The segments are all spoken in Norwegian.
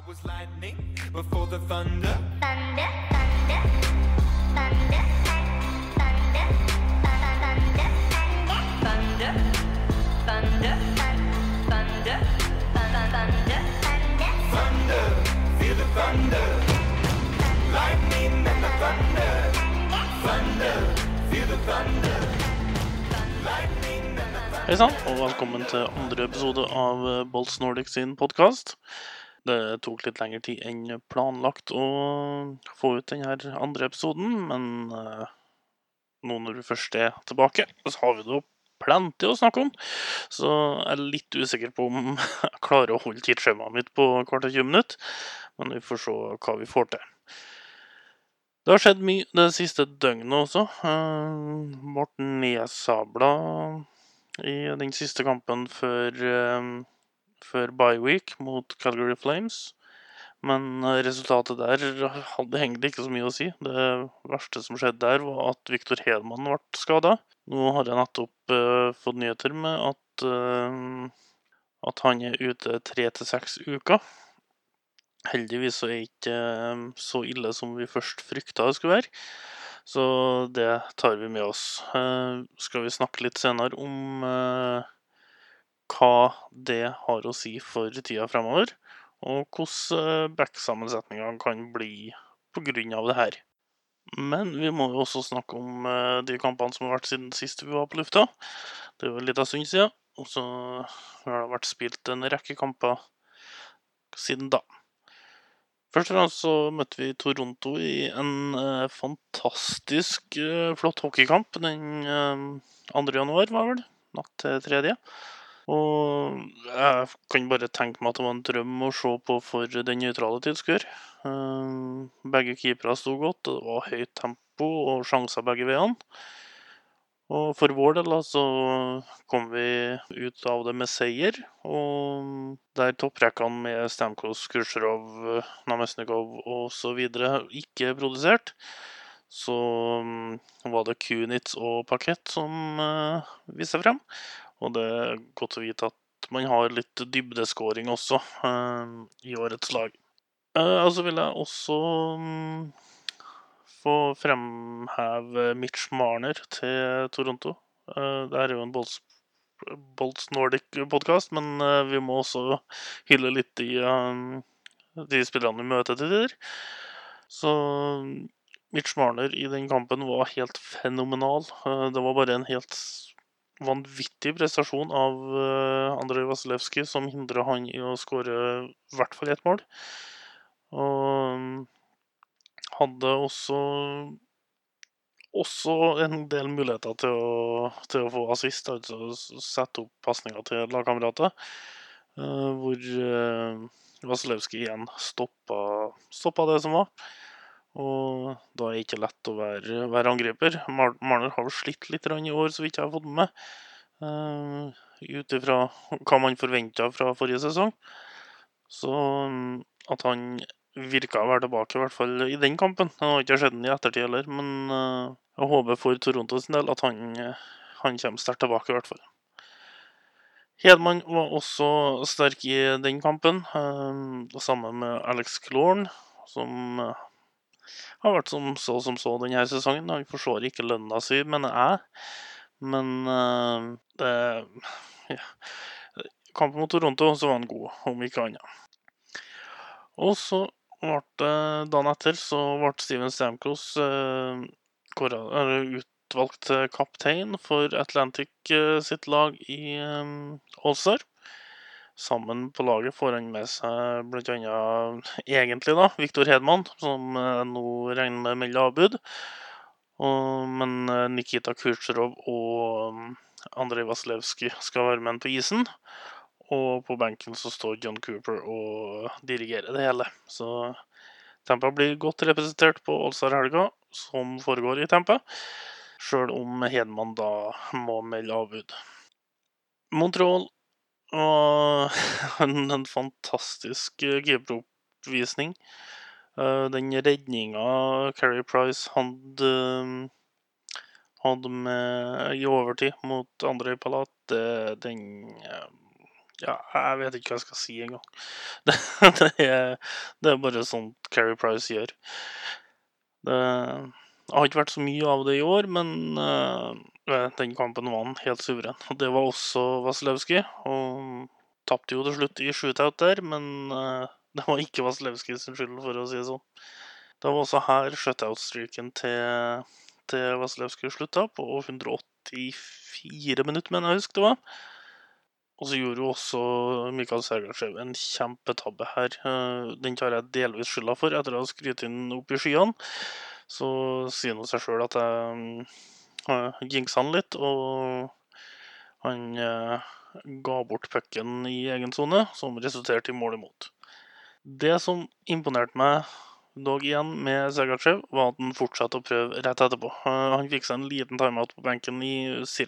I was lightning before the thunder. thunder, thunder, thunder, thunder, thunder, thunder, thunder, thunder, thunder, thunder, Thunder, feel the thunder. Lightning and the thunder. Thunder, feel the thunder. Lightning and the thunder. Hei sann, og velkommen til andre episode av eh, Bolts Nordic sin podkast. Det tok litt lengre tid enn planlagt å få ut denne andre episoden, men eh, nå når du først er tilbake, så har vi da plenty å snakke om. Så jeg er litt usikker på om jeg klarer å holde tidsskjemaet mitt på hvert 20 minutt, men vi får se hva vi får til. Det har skjedd mye det siste døgnet også. Morten ble nedsabla i den siste kampen før, um, før bye week mot Calgary Flames. Men eh, resultatet der hadde egentlig ikke så mye å si. Det verste som skjedde der, var at Viktor Hedman ble skada. Nå har jeg nettopp uh, fått nyheter med at, uh, at han er ute tre til seks uker. Heldigvis så er det ikke så ille som vi først frykta det skulle være. Så det tar vi med oss. Skal vi snakke litt senere om hva det har å si for tida fremover, og hvordan backsammensetninga kan bli pga. det her. Men vi må jo også snakke om eh, de kampene som har vært siden sist vi var på lufta. Det er jo en liten stund siden, og så har det vært spilt en rekke kamper siden da. Først og fremst så møtte vi Toronto i en eh, fantastisk eh, flott hockeykamp den eh, 2. januar, var vel? Natt til tredje. Og jeg kan bare tenke meg at det var en drøm å se på for den nøytrale tilskuer. Eh, begge keepere sto godt, det var høyt tempo og sjanser begge veiene. Og for vår del så kom vi ut av det med seier. Og der topprekkene med Stamkos, Kursjrov, Namesnikov osv. ikke produsert, så mm, var det Kunitz og Parkett som uh, viste frem. Og det er godt å vite at man har litt dybdeskåring også uh, i årets lag. Uh, og så vil jeg også um, få fremheve Mitch Marner til Toronto. Uh, det er jo en Bolts, Bolts Nordic-podkast, men uh, vi må også hylle litt i uh, de spillerne vi møter til tider. Så Mitch Marner i den kampen var helt fenomenal. Det var bare en helt vanvittig prestasjon av uh, Andrej Vasilevskij som hindrer han i å skåre i hvert fall ett mål. Og um, hadde også også en del muligheter til å, til å få assist, altså sette opp pasninger til lagkamerater. eh, hvor uh, Vasilevskij igjen stoppa, stoppa det som var. Og da er det ikke lett å være, være angriper. Marner har slitt litt i år, så vidt jeg har fått med. Uh, Ut ifra hva man forventa fra forrige sesong. Så um, at han virka å være tilbake, i hvert fall i den kampen. Det har ikke skjedd den i ettertid heller, men uh, jeg håper for Toronto sin del at han, han kommer sterkt tilbake, i hvert fall. Hedman var også sterk i den kampen, uh, sammen med Alex Klorn, som har vært som så som så denne sesongen. Han forstår ikke lønna si, mener jeg. Men eh, det ja. Kampen mot Toronto så var han god, om ikke annet. Og så ble det dagen etter så ble Steven Stamkos eh, utvalgt kaptein for Atlantic eh, sitt lag i eh, Allstar. Sammen på laget får han med seg bl.a. egentlig da, Viktor Hedman, som eh, nå regner med å melde avbud. Og, men eh, Nikita Kutsjerov og um, Andrej Vasilevskij skal være med på isen. Og på benken så står John Cooper og dirigerer det hele. Så Tempa blir godt representert på Allstar-helga, som foregår i Tempa. Sjøl om Hedman da må melde avbud. Montreal var en, en fantastisk eh, keeperoppvisning. Eh, Den redninga Carrie Price hadde, eh, hadde med i overtid mot Andrej Palat, den eh, Ja, jeg vet ikke hva jeg skal si engang. Det, det, er, det er bare sånt Carrie Price gjør. Det har ikke vært så mye av det i år, men eh, den kampen var han helt suveren. Og det var også Vasilevskij. Og tapte jo til slutt i shootout der, men eh, det var ikke Vasilevskij sin skyld, for å si det sånn. Det var også her shutout-streaken til, til Vasilevskij slutta, på 184 minutter, mener jeg husker det var. Og så gjorde jo også Mikael Sergachev en kjempetabbe her. Eh, Den tar jeg delvis skylda for, etter å ha skrytt inn opp i skyene. Så han seg sjøl at jeg uh, jinxa han litt, og han uh, ga bort pucken i egen sone, som resulterte i mål imot. Det som imponerte meg dog igjen med Segachev, var at han fortsatte å prøve rett etterpå. Eh, Han fikk seg en liten timeout på benken i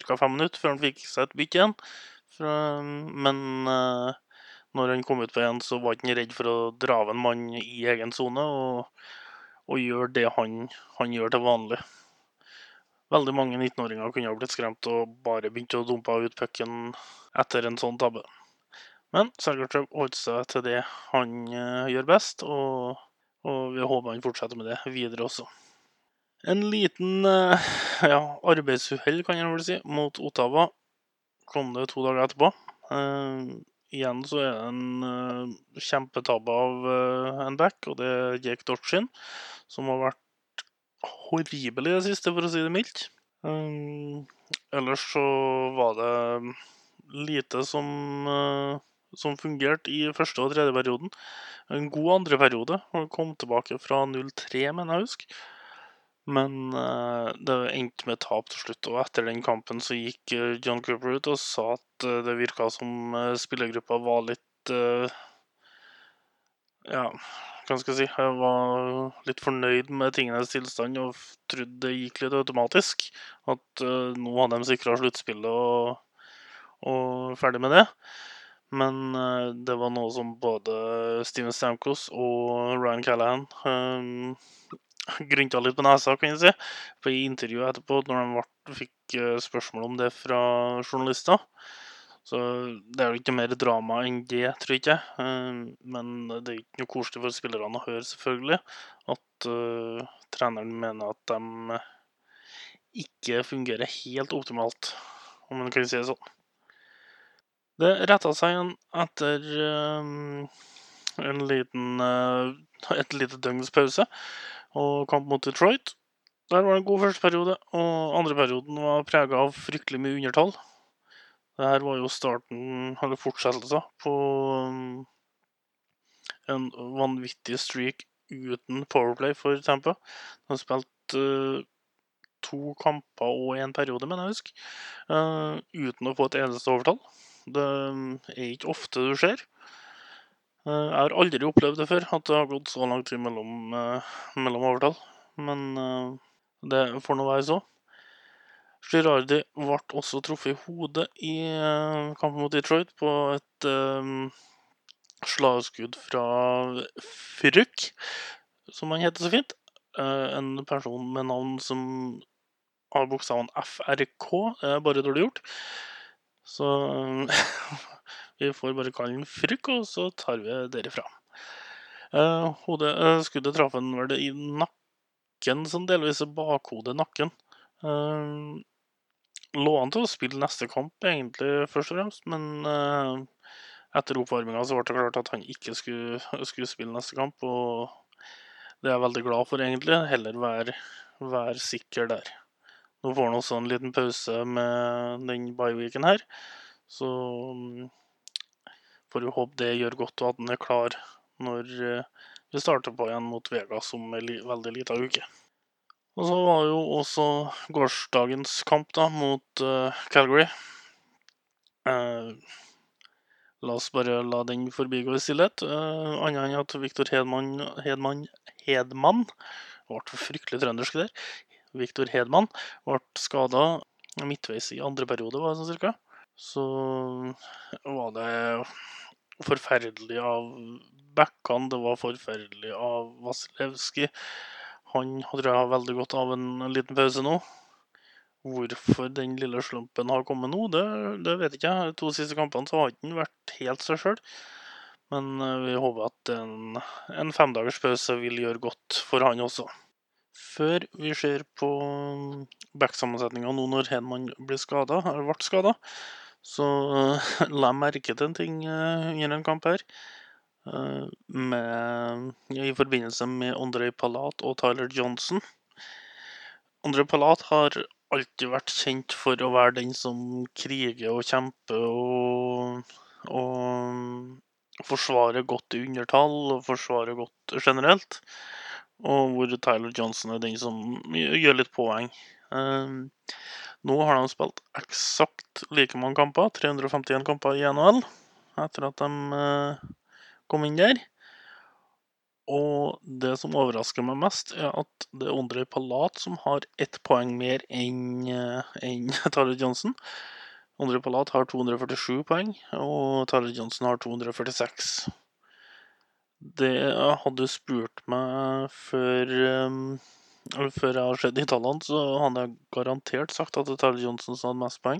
ca. fem minutter før han fikk seg et bytte igjen. Men eh, når han kom ut på igjen, så var ikke han redd for å dra av en mann i egen sone og, og gjøre det han, han gjør til vanlig. Veldig mange 19-åringer kunne ha blitt skremt og bare begynt å dumpe ut pucken etter en sånn tabbe. Men Sergachev holdt seg til det han eh, gjør best, og, og vi håper han fortsetter med det videre også. En liten eh, ja, arbeidsuhell, kan jeg vel si, mot Ottawa kom det to dager etterpå. Igjen så er det en uh, kjempetabbe av uh, en back, og det er Jake Dorchin, som har vært horribel i det siste, for å si det mildt. Um, ellers så var det lite som, uh, som fungerte i første og tredje perioden. En god andre periode. Han kom tilbake fra 0-3, mener jeg å huske. Men det endte med tap til slutt. Og etter den kampen så gikk John Cooper ut og sa at eh, det virka som eh, spillergruppa var litt eh, Ja, hva skal jeg si Jeg var litt fornøyd med tingenes tilstand og trodde det gikk litt automatisk. At nå hadde de sikra sluttspillet og, og ferdig med det. Men det var noe som både Steven Stamkos og Ryan Callahan um, grynta litt på nesa, kan jeg si, på i intervjuet etterpå, når de fikk spørsmål om det fra journalister. Så det er jo ikke mer drama enn det, tror jeg ikke. Eh, Men det er ikke noe koselig for spillerne å høre, selvfølgelig, at uh, treneren mener at de ikke fungerer helt optimalt, om man kan si det sånn. Det retta seg igjen etter eh, en liten, uh, et lite døgns pause og kamp mot Detroit. Der var det en god første periode, og andre perioden var prega av fryktelig mye undertall. Det her var jo starten, eller fortsettelsen, på um, en vanvittig streak uten powerplay for Tampa. De har spilt eh, to kamper og en periode, mener jeg å huske, eh, uten å få et eneste overtall. Det um, er ikke ofte du ser. Eh, Jeg har aldri opplevd det før, at det har gått så lang tid mellom, eh, mellom overtall. Men det får nå være så. Girardi ble også truffet i hodet i eh, kampen mot Detroit på et eh, slagskudd fra Fruk, som han heter så fint. Eh, en person med navn som har bokstaven FRK. Det bare dårlig gjort. Så vi får bare kalle den Frykk, og så tar vi derifra. Hodet, skuddet traff han vel i nakken, sånn delvis bakhodet nakken. Eh, lå an til å spille neste kamp, egentlig, først og fremst, men eh, etter oppvarminga så ble det klart at han ikke skulle, skulle spille neste kamp, og det er jeg veldig glad for, egentlig. Heller være, være sikker der. Nå får han også en liten pause med den bye-weeken her, så får vi håpe det gjør godt, og at han er klar når eh, vi starter på igjen mot Vegas om li veldig lita uke. Og så var jo også gårsdagens kamp da, mot uh, Calgary. Uh, la oss bare la den forbigå i stillhet. Uh, Annet enn at Viktor Hedman, Hedman, Hedman ble fryktelig trøndersk der. Viktor Hedman ble skada midtveis i andre periode, var det sånn cirka. Så var det forferdelig av backene, det var forferdelig av Vasilevskij. Han tror jeg har veldig godt av en liten pause nå. Hvorfor den lille slumpen har kommet nå, det, det vet ikke jeg. De to siste kampene så har han vært helt seg sjøl. Men eh, vi håper at en, en femdagers pause vil gjøre godt for han også. Før vi ser på backsammensetninga nå når Hedman blir skada, eller ble skada, så eh, la jeg merke til en ting eh, under en kamp her. Eh, med, I forbindelse med Andrej Palat og Tyler Johnson. Andrej Palat har alltid vært kjent for å være den som kriger og kjemper og, og forsvarer godt i undertall og forsvarer godt generelt. Og hvor Tyler Johnson er den som gjør litt poeng. Um, nå har de spilt eksakt like mange kamper, 351 kamper i NHL, etter at de eh, kom inn der. Og det som overrasker meg mest, er at det er Ondrej Palat som har ett poeng mer enn eh, enn Tyler Johnson. Ondrej Palat har 247 poeng, og Tyler Johnson har 246. Det hadde spurt meg før um, før jeg har sett de tallene, så hadde jeg garantert sagt at det er Tyler Johnson som hadde mest poeng.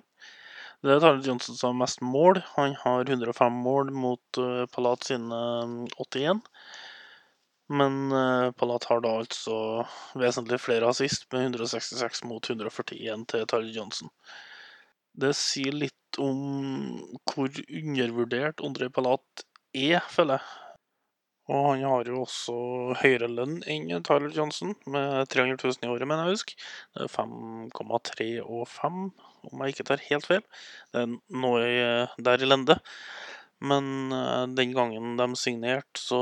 Det er Tyler Johnson som har mest mål. Han har 105 mål mot uh, Palat sine um, 81. Men uh, Palat har da altså vesentlig flere assist, med 166 mot 141 til Tyler Johnson. Det sier litt om hvor undervurdert André Palat er, føler jeg. Og han har jo også høyere lønn enn Tyler Johnson, med 300 000 i året, mener jeg å huske. Det er 5,3 og 5, om jeg ikke tar helt feil. Det er noe der i lende. Men eh, den gangen de signerte, så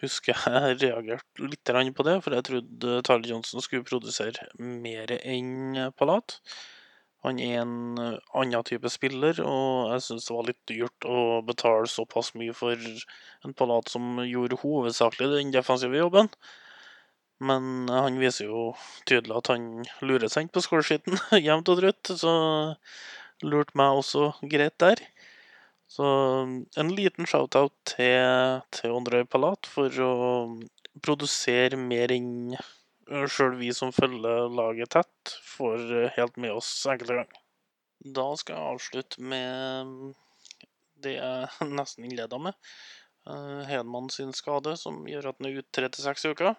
husker jeg jeg reagerte litt på det, for jeg trodde Tyler Johnson skulle produsere mer enn Palat. Han er en eh, annen type spiller, og jeg syns det var litt dyrt å betale såpass mye for en Palat som gjorde hovedsakelig den defensive jobben. Men eh, han viser jo tydelig at han lurer seg inn på scoresheeten jevnt og trutt, så lurte meg også greit der. Så en liten shout-out til, til Andrej Palat for å produsere mer enn sjøl vi som følger laget tett, får eh, helt med oss enkelte ganger. Da skal jeg avslutte med det jeg nesten innleda med. Eh, Hedman sin skade, som gjør at han er ute tre til seks uker.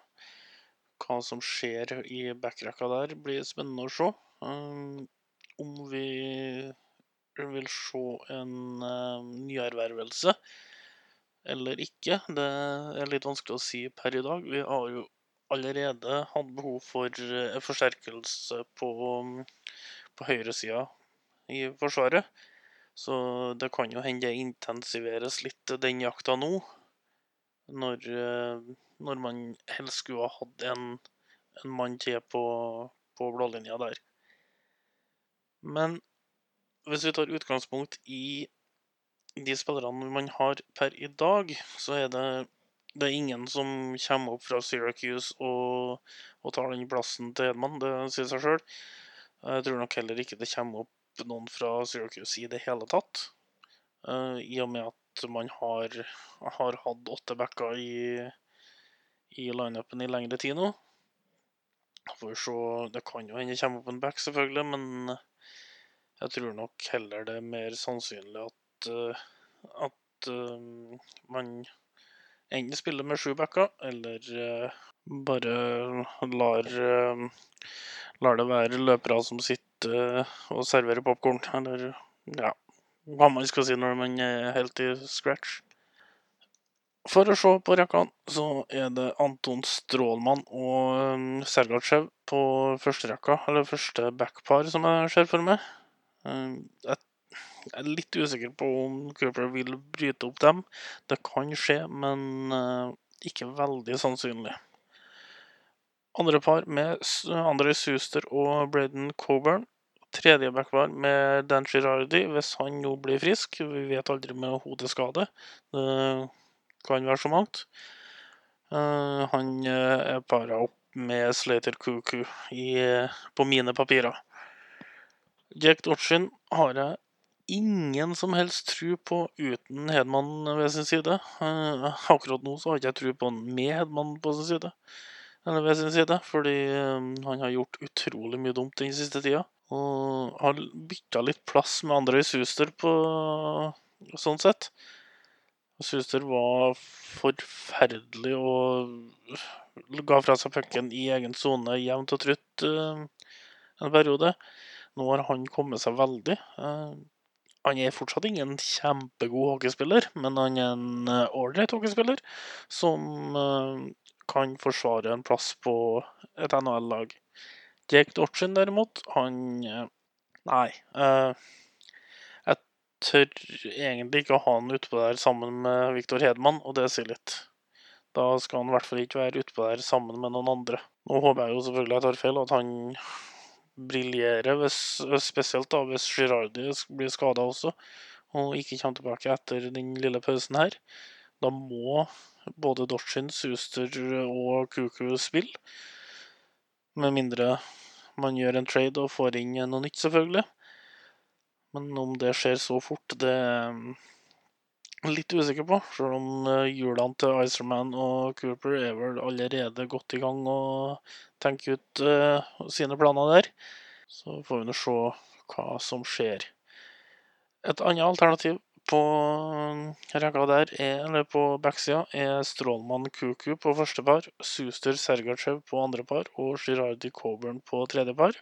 Hva som skjer i backrekka der, blir spennende å se. Um, Om vi vil se en uh, nyervervelse eller ikke, det er litt vanskelig å si per i dag. Vi har jo allerede hatt behov for uh, forsterkelse på, på høyresida i Forsvaret. Så det kan jo hende det intensiveres litt, den jakta nå. Når, eh, når man helst skulle ha hatt en, en mann til på, på blålinja der. Men hvis vi tar utgangspunkt i de spillerne man har per i dag, så er det, det er ingen som kommer opp fra Syracuse og, og tar den plassen til Edman. Det sier seg sjøl. Jeg tror nok heller ikke det kommer opp noen fra Syracuse i det hele tatt. Eh, I og med at man har, har hatt åtte backer i, i lineupen i lengre tid nå. Vi se Det kan jo hende det kommer opp en back, selvfølgelig, men jeg tror nok heller det er mer sannsynlig at, eh, at eh, man enten spiller med sju backer, eller uh, bare lar, uh, lar det være løpere som sitter og serverer popkorn, eller ja, hva man skal si når man er helt i scratch. For å se på rekkene, så er det Anton Strålmann og um, Sergatsjev på første rekka, eller første backpar, som jeg ser for meg. Um, jeg er litt usikker på om Cooper vil bryte opp dem. Det kan skje, men uh, ikke veldig sannsynlig. Andre par med André Suster og Braden Coburn. Tredje backpar med Dan Girardi, hvis han nå blir frisk. Vi vet aldri med hodeskade. Det kan være så mangt. Eh, han eh, er para opp med Slater i, eh, på mine papirer. Jack Dodgin har jeg ingen som helst tro på uten Hedman ved sin side. Akkurat nå så har jeg ikke tro på han med Hedman på sin side. Eller ved sin side, fordi han har gjort utrolig mye dumt den siste tida. Og har bytta litt plass med Andrej Suster på sånn sett. Suster var forferdelig og ga fra seg pucken i egen sone jevnt og trutt eh, en periode. Nå har han kommet seg veldig. Eh, han er fortsatt ingen kjempegod hockeyspiller, men han er en eh, ålreit hockeyspiller som eh, kan forsvare en plass på et NHL-lag. Jake Dorchin derimot, han eh, Nei. eh, jeg tør egentlig ikke å ha han utpå der sammen med Viktor Hedman, og det sier litt. Da skal han i hvert fall ikke være utpå der sammen med noen andre. Nå håper jeg jo selvfølgelig jeg tar feil, at han briljerer, spesielt da hvis Girardi blir skada også, og ikke kommer tilbake etter den lille pausen her. Da må både Dorchin, Suster og Kuku spille. Med mindre man gjør en trade og får inn noe nytt, selvfølgelig. Men om det skjer så fort, det er jeg litt usikker på. Selv om eh, hjulene til Icerman og Cooper er vel allerede godt i gang og tenker ut uh, sine planer der. Så får vi nå se hva som skjer. Et annet alternativ på rekka der, er, eller på backsida, er Strålmann Kuku på første par, Suster Sergachev på andre par og Girardi Coburn på tredje par.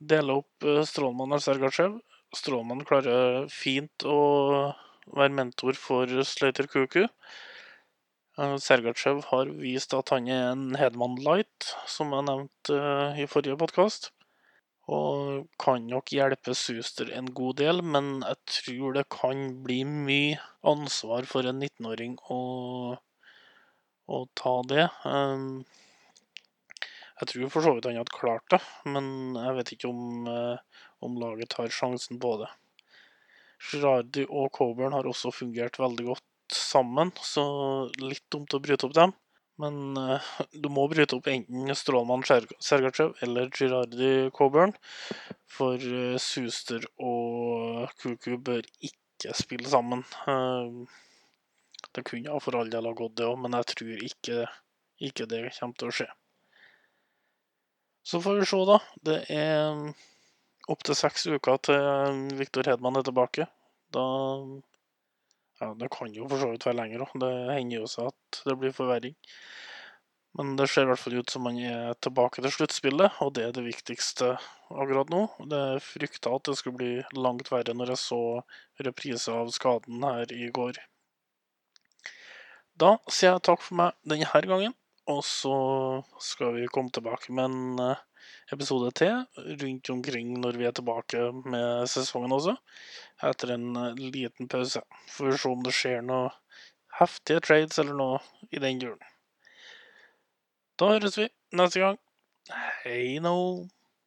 Dele opp eh, Strålmann og Sergachev. Strålmann klarer fint å være mentor for Slater Kuku. Sergatsjev Sergachev har vist at han er en Hedman Light, som jeg nevnte eh, i forrige podkast. Og kan nok hjelpe Suster en god del, men jeg tror det kan bli mye ansvar for en 19-åring å, å ta det. Um, jeg tror for så vidt han hadde klart det, men jeg vet ikke om, eh, om laget tar sjansen på det. Girardi og Coburn har også fungert veldig godt sammen, så litt dumt å bryte opp dem. Men uh, du må bryte opp enten Strålmann Sergatsjev eller Girardi Coburn. For uh, Suster og Kuku bør ikke spille sammen. Uh, det kunne for all del ha gått, det òg, men jeg tror ikke, ikke det kommer til å skje. Så får vi se, da. Det er opptil seks uker til Viktor Hedman er tilbake. Da Ja, det kan jo for så vidt være lenger òg. Det hender jo seg at det blir forverring. Men det ser i hvert fall ut som man er tilbake til sluttspillet, og det er det viktigste akkurat nå. Det frykta at det skulle bli langt verre når jeg så reprise av skaden her i går. Da sier jeg takk for meg denne gangen, og så skal vi komme tilbake med en eh, episode til rundt omkring når vi er tilbake med sesongen også, etter en eh, liten pause. Får vi se om det skjer noe heftige trades eller noe i den duren. Da høres vi neste gang. Hei nå.